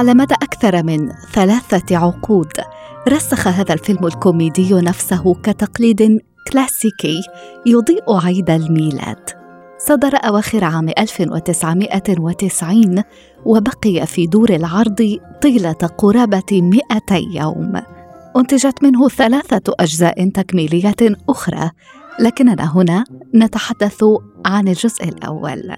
على مدى أكثر من ثلاثة عقود. رسخ هذا الفيلم الكوميدي نفسه كتقليد كلاسيكي يضيء عيد الميلاد. صدر أواخر عام 1990 وبقي في دور العرض طيلة قرابة 200 يوم. أنتجت منه ثلاثة أجزاء تكميلية أخرى لكننا هنا نتحدث عن الجزء الأول.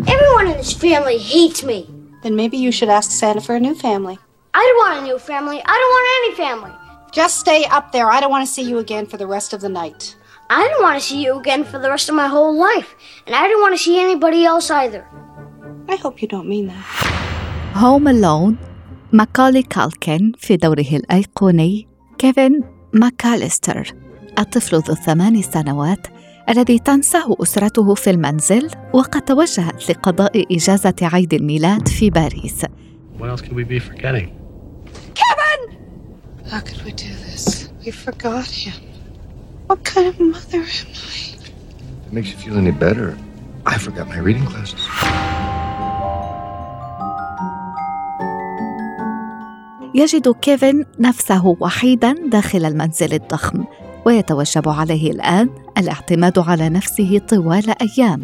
Everyone in this family hates me. Then maybe you should ask Santa for a new family. I don't want a new family. I don't want any family. Just stay up there. I don't want to see you again for the rest of the night. I didn't want to see you again for the rest of my whole life. And I didn't want to see anybody else either. I hope you don't mean that. هوم ألون ماكالي كالكن في دوره الأيقوني كيفن ماكاليستر الطفل ذو الثمان سنوات الذي تنساه أسرته في المنزل وقد توجهت لقضاء إجازة عيد الميلاد في باريس. يجد كيفن نفسه وحيدا داخل المنزل الضخم. ويتوجب عليه الآن الاعتماد على نفسه طوال أيام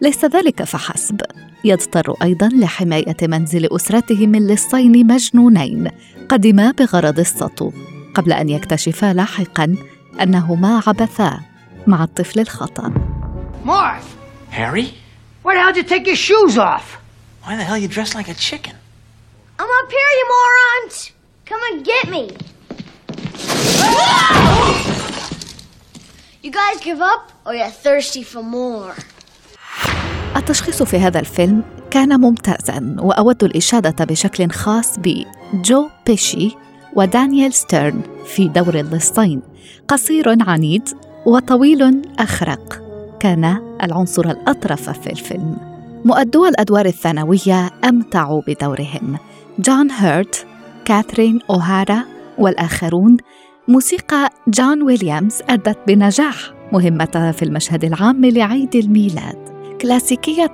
ليس ذلك فحسب يضطر أيضا لحماية منزل اسرته من لصين مجنونين قدما بغرض السطو قبل أن يكتشفا لاحقا أنهما عبثا مع الطفل الخطأ Marv, Harry? why the hell did you take your shoes off? Why the hell you dressed like a chicken? I'm up here, you morons! Come and get me! Guys give up? Or you're thirsty for more? التشخيص في هذا الفيلم كان ممتازا وأود الإشادة بشكل خاص بجو بيشي ودانيال ستيرن في دور اللصين قصير عنيد وطويل أخرق. كان العنصر الأطرف في الفيلم. مؤدو الأدوار الثانوية امتعوا بدورهم. جون هيرت كاثرين أوهارا والآخرون موسيقى جون ويليامز ادت بنجاح مهمتها في المشهد العام لعيد الميلاد. كلاسيكية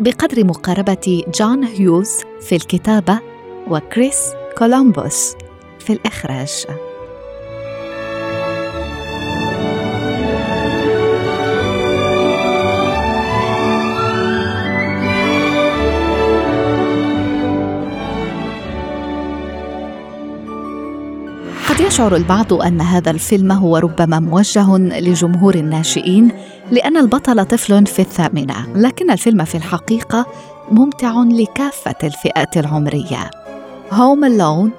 بقدر مقاربة جون هيوز في الكتابة وكريس كولومبوس في الإخراج. يشعر البعض أن هذا الفيلم هو ربما موجه لجمهور الناشئين لأن البطل طفل في الثامنة لكن الفيلم في الحقيقة ممتع لكافة الفئات العمرية. هوم اللون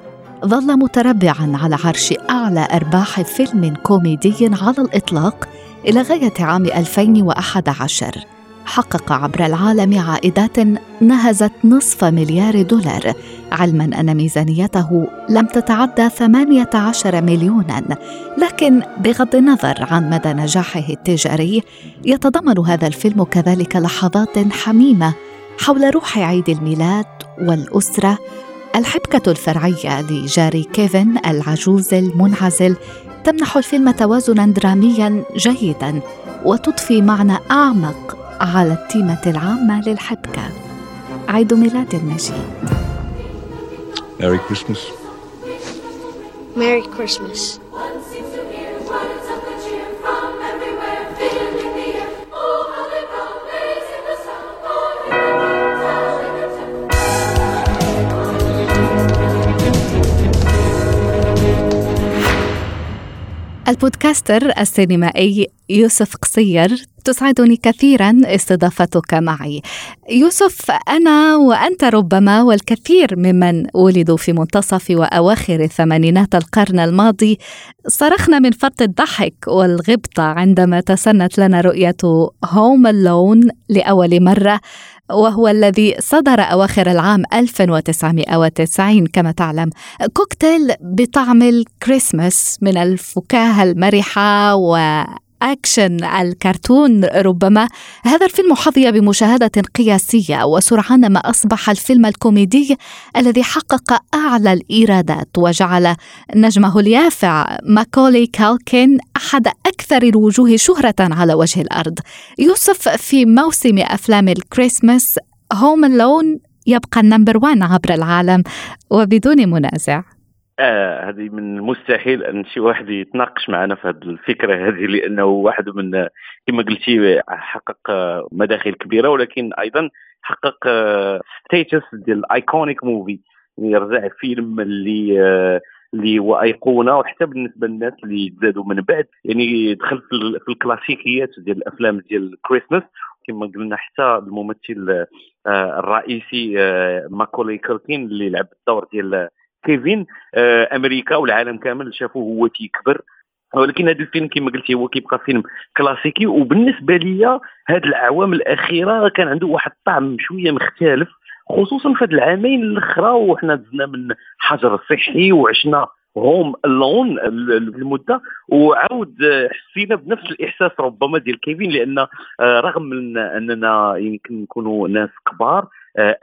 ظل متربعا على عرش أعلى أرباح فيلم كوميدي على الإطلاق إلى غاية عام 2011 حقق عبر العالم عائدات نهزت نصف مليار دولار. علما أن ميزانيته لم تتعدى 18 مليونا. لكن بغض النظر عن مدى نجاحه التجاري يتضمن هذا الفيلم كذلك لحظات حميمة حول روح عيد الميلاد والأسرة. الحبكة الفرعية لجاري كيفن العجوز المنعزل تمنح الفيلم توازنا دراميا جيدا وتضفي معنى أعمق على التيمة العامة للحبكة عيد ميلاد المجيد Merry Christmas. Merry Christmas. البودكاستر السينمائي يوسف قصير تسعدني كثيرا استضافتك معي. يوسف أنا وأنت ربما والكثير ممن ولدوا في منتصف وأواخر الثمانينات القرن الماضي صرخنا من فرط الضحك والغبطة عندما تسنت لنا رؤية هوم اللون لأول مرة وهو الذي صدر أواخر العام 1990 كما تعلم كوكتيل بطعم الكريسماس من الفكاهة المرحة و أكشن الكرتون ربما هذا الفيلم حظي بمشاهدة قياسية وسرعان ما أصبح الفيلم الكوميدي الذي حقق أعلى الإيرادات وجعل نجمه اليافع ماكولي كالكين أحد أكثر الوجوه شهرة على وجه الأرض. يوسف في موسم أفلام الكريسماس Home Alone يبقى ال number one عبر العالم وبدون منازع. آه هذه من المستحيل أن شي واحد يتناقش معنا في هذه الفكرة هذه لأنه واحد من كما قلتي حقق مداخل كبيرة ولكن أيضا حقق status ديال iconic movie يرجع فيلم اللي آه اللي هو أيقونة وحتى بالنسبة للناس اللي تزادوا من بعد. يعني دخل في الكلاسيكيات ديال الأفلام ديال كريسماس كما قلنا حتى الممثل آه الرئيسي آه ماكولي كالكين اللي لعب الدور ديال كيفين آه أمريكا والعالم كامل شافوه هو تيكبر ولكن هذا الفيلم كما قلتي هو كيبقى فيلم كلاسيكي. وبالنسبة لي هذه الأعوام الأخيرة كان عنده واحد الطعم شوية مختلف خصوصا في هذه العامين الأخرى وحنا دزنا من حجر صحي وعشنا هوم لون المدة وعاود حسينا بنفس الإحساس ربما ديال كيفين لأن رغم من أننا يمكن نكونوا ناس كبار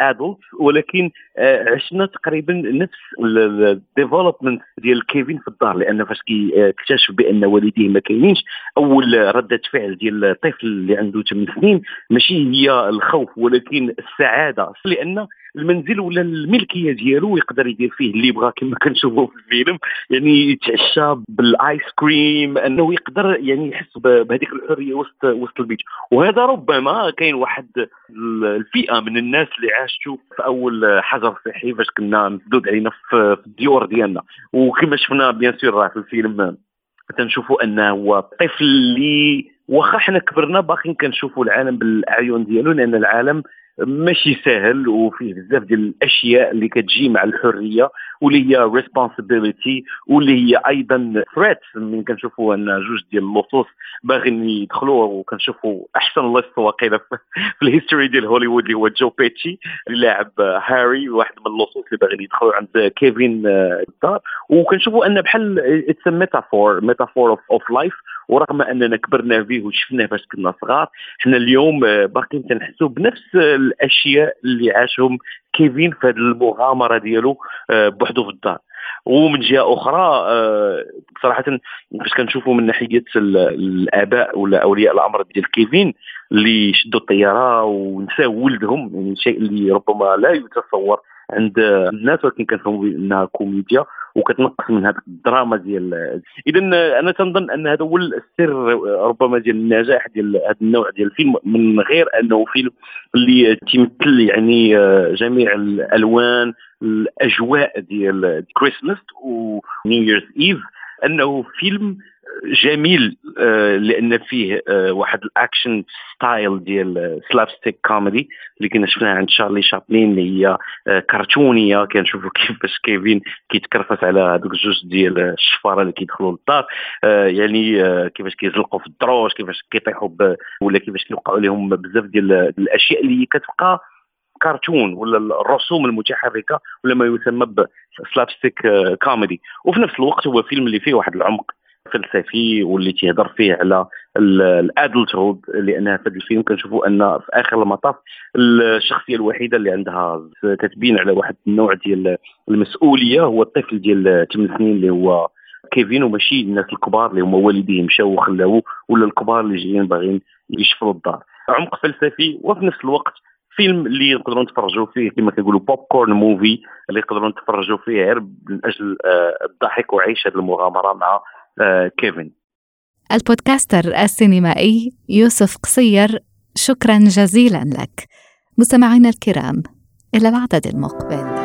adult ولكن عشنا تقريبا نفس ال development ديال كيفين في الدار لأن فاش كيكتشف بأن والديه ما كاينينش أول ردة فعل ديال الطفل اللي عنده 8 سنين ماشي هي الخوف ولكن السعادة لأن المنزل ولا الملكية ديالو يقدر يدير فيه اللي بغا كما كنشوفوا في الفيلم. يعني يتعشى بالآيس كريم أنه يقدر يعني يحس بهذيك الحرية وسط وسط البيت. وهذا ربما كاين واحد الفئة من الناس اللي عاشوا في أول حجر صحي فاش كنا مسدود علينا في الديور ديالنا. وكما شفنا bien sûr في الفيلم تنشوفوا أنه هو طفل اللي واخا حنا كبرنا باقيين كنشوفوا العالم بالأعين ديالو لأن العالم ماشي سهل وفيه بزاف ديال الأشياء اللي كتجي مع الحرية واللي هي responsibility واللي هي أيضا threat من كنشوفوا أن جوج ديال اللصوص باغيين يدخلوا وكنشوفوا أحسن لص واقيلا في ال history ديال هوليوود اللي هو جو بيتشي اللي لاعب هاري واحد من اللصوص اللي باغيين يدخلوا عند كيفين الدار. وكنشوفوا أن بحال it's metaphor metaphor of life ورغم أننا كبرنا فيه وشفناه فاش كنا صغار حنا اليوم باقيين تنحسوا بنفس الأشياء اللي عاشهم كيفين في هذه المغامرة ديالو بوحدو في الدار. ومن جهة أخرى صراحة فاش كنشوفوا من ناحية الآباء ولا أولياء الأمر ديال كيفين اللي شدوا الطيارة ونساو ولدهم يعني شيء اللي ربما لا يتصور عند الناس ولكن كنفهموا إنها كوميديا وكتنقص من هذه الدراما ديال اذا أنا تنظن أن هذا هو السر ربما ديال النجاح ديال هذا النوع ديال الفيلم من غير أنه فيلم اللي تيمثل يعني جميع الألوان الأجواء ديال كريسماس و New Year's Eve أنه فيلم جميل لأن فيه واحد ال action style ديال slapstick comedy اللي كنا شفناها عند شارلي شابلين اللي هي كرتونية. كنشوفوا كيفاش كيفين كيتكرفس على هذوك الجوج ديال الشفارة اللي كيدخلوا للدار. يعني كيفاش كيزلقوا في الدروج كيفاش كيطيحوا ولا كيفاش كيوقعوا لهم بزاف ديال الأشياء اللي كتبقى كرتون ولا الرسوم المتحركة ولا ما يسمى ب slapstick comedy وفي نفس الوقت هو فيلم اللي فيه واحد العمق فلسفي واللي تيهضر فيه على ال adulthood لأن في هذا الفيلم كنشوفوا أن في آخر المطاف الشخصية الوحيدة اللي عندها كتبين على واحد النوع ديال المسؤولية هو الطفل ديال 8 سنين اللي هو كيفين وماشي الناس الكبار اللي هما والديه مشاو وخلاوه ولا الكبار اللي جايين باغيين يشفروا الدار. عمق فلسفي وفي نفس الوقت فيلم اللي نقدروا نتفرجوا فيه كما كنقولوا popcorn movie اللي نقدروا نتفرجوا فيه غير من أجل الضحك وعيش هذه المغامرة مع كيفن. ال podcaster السينمائي يوسف قصير شكرا جزيلا لك. مستمعينا الكرام إلى العدد المقبل.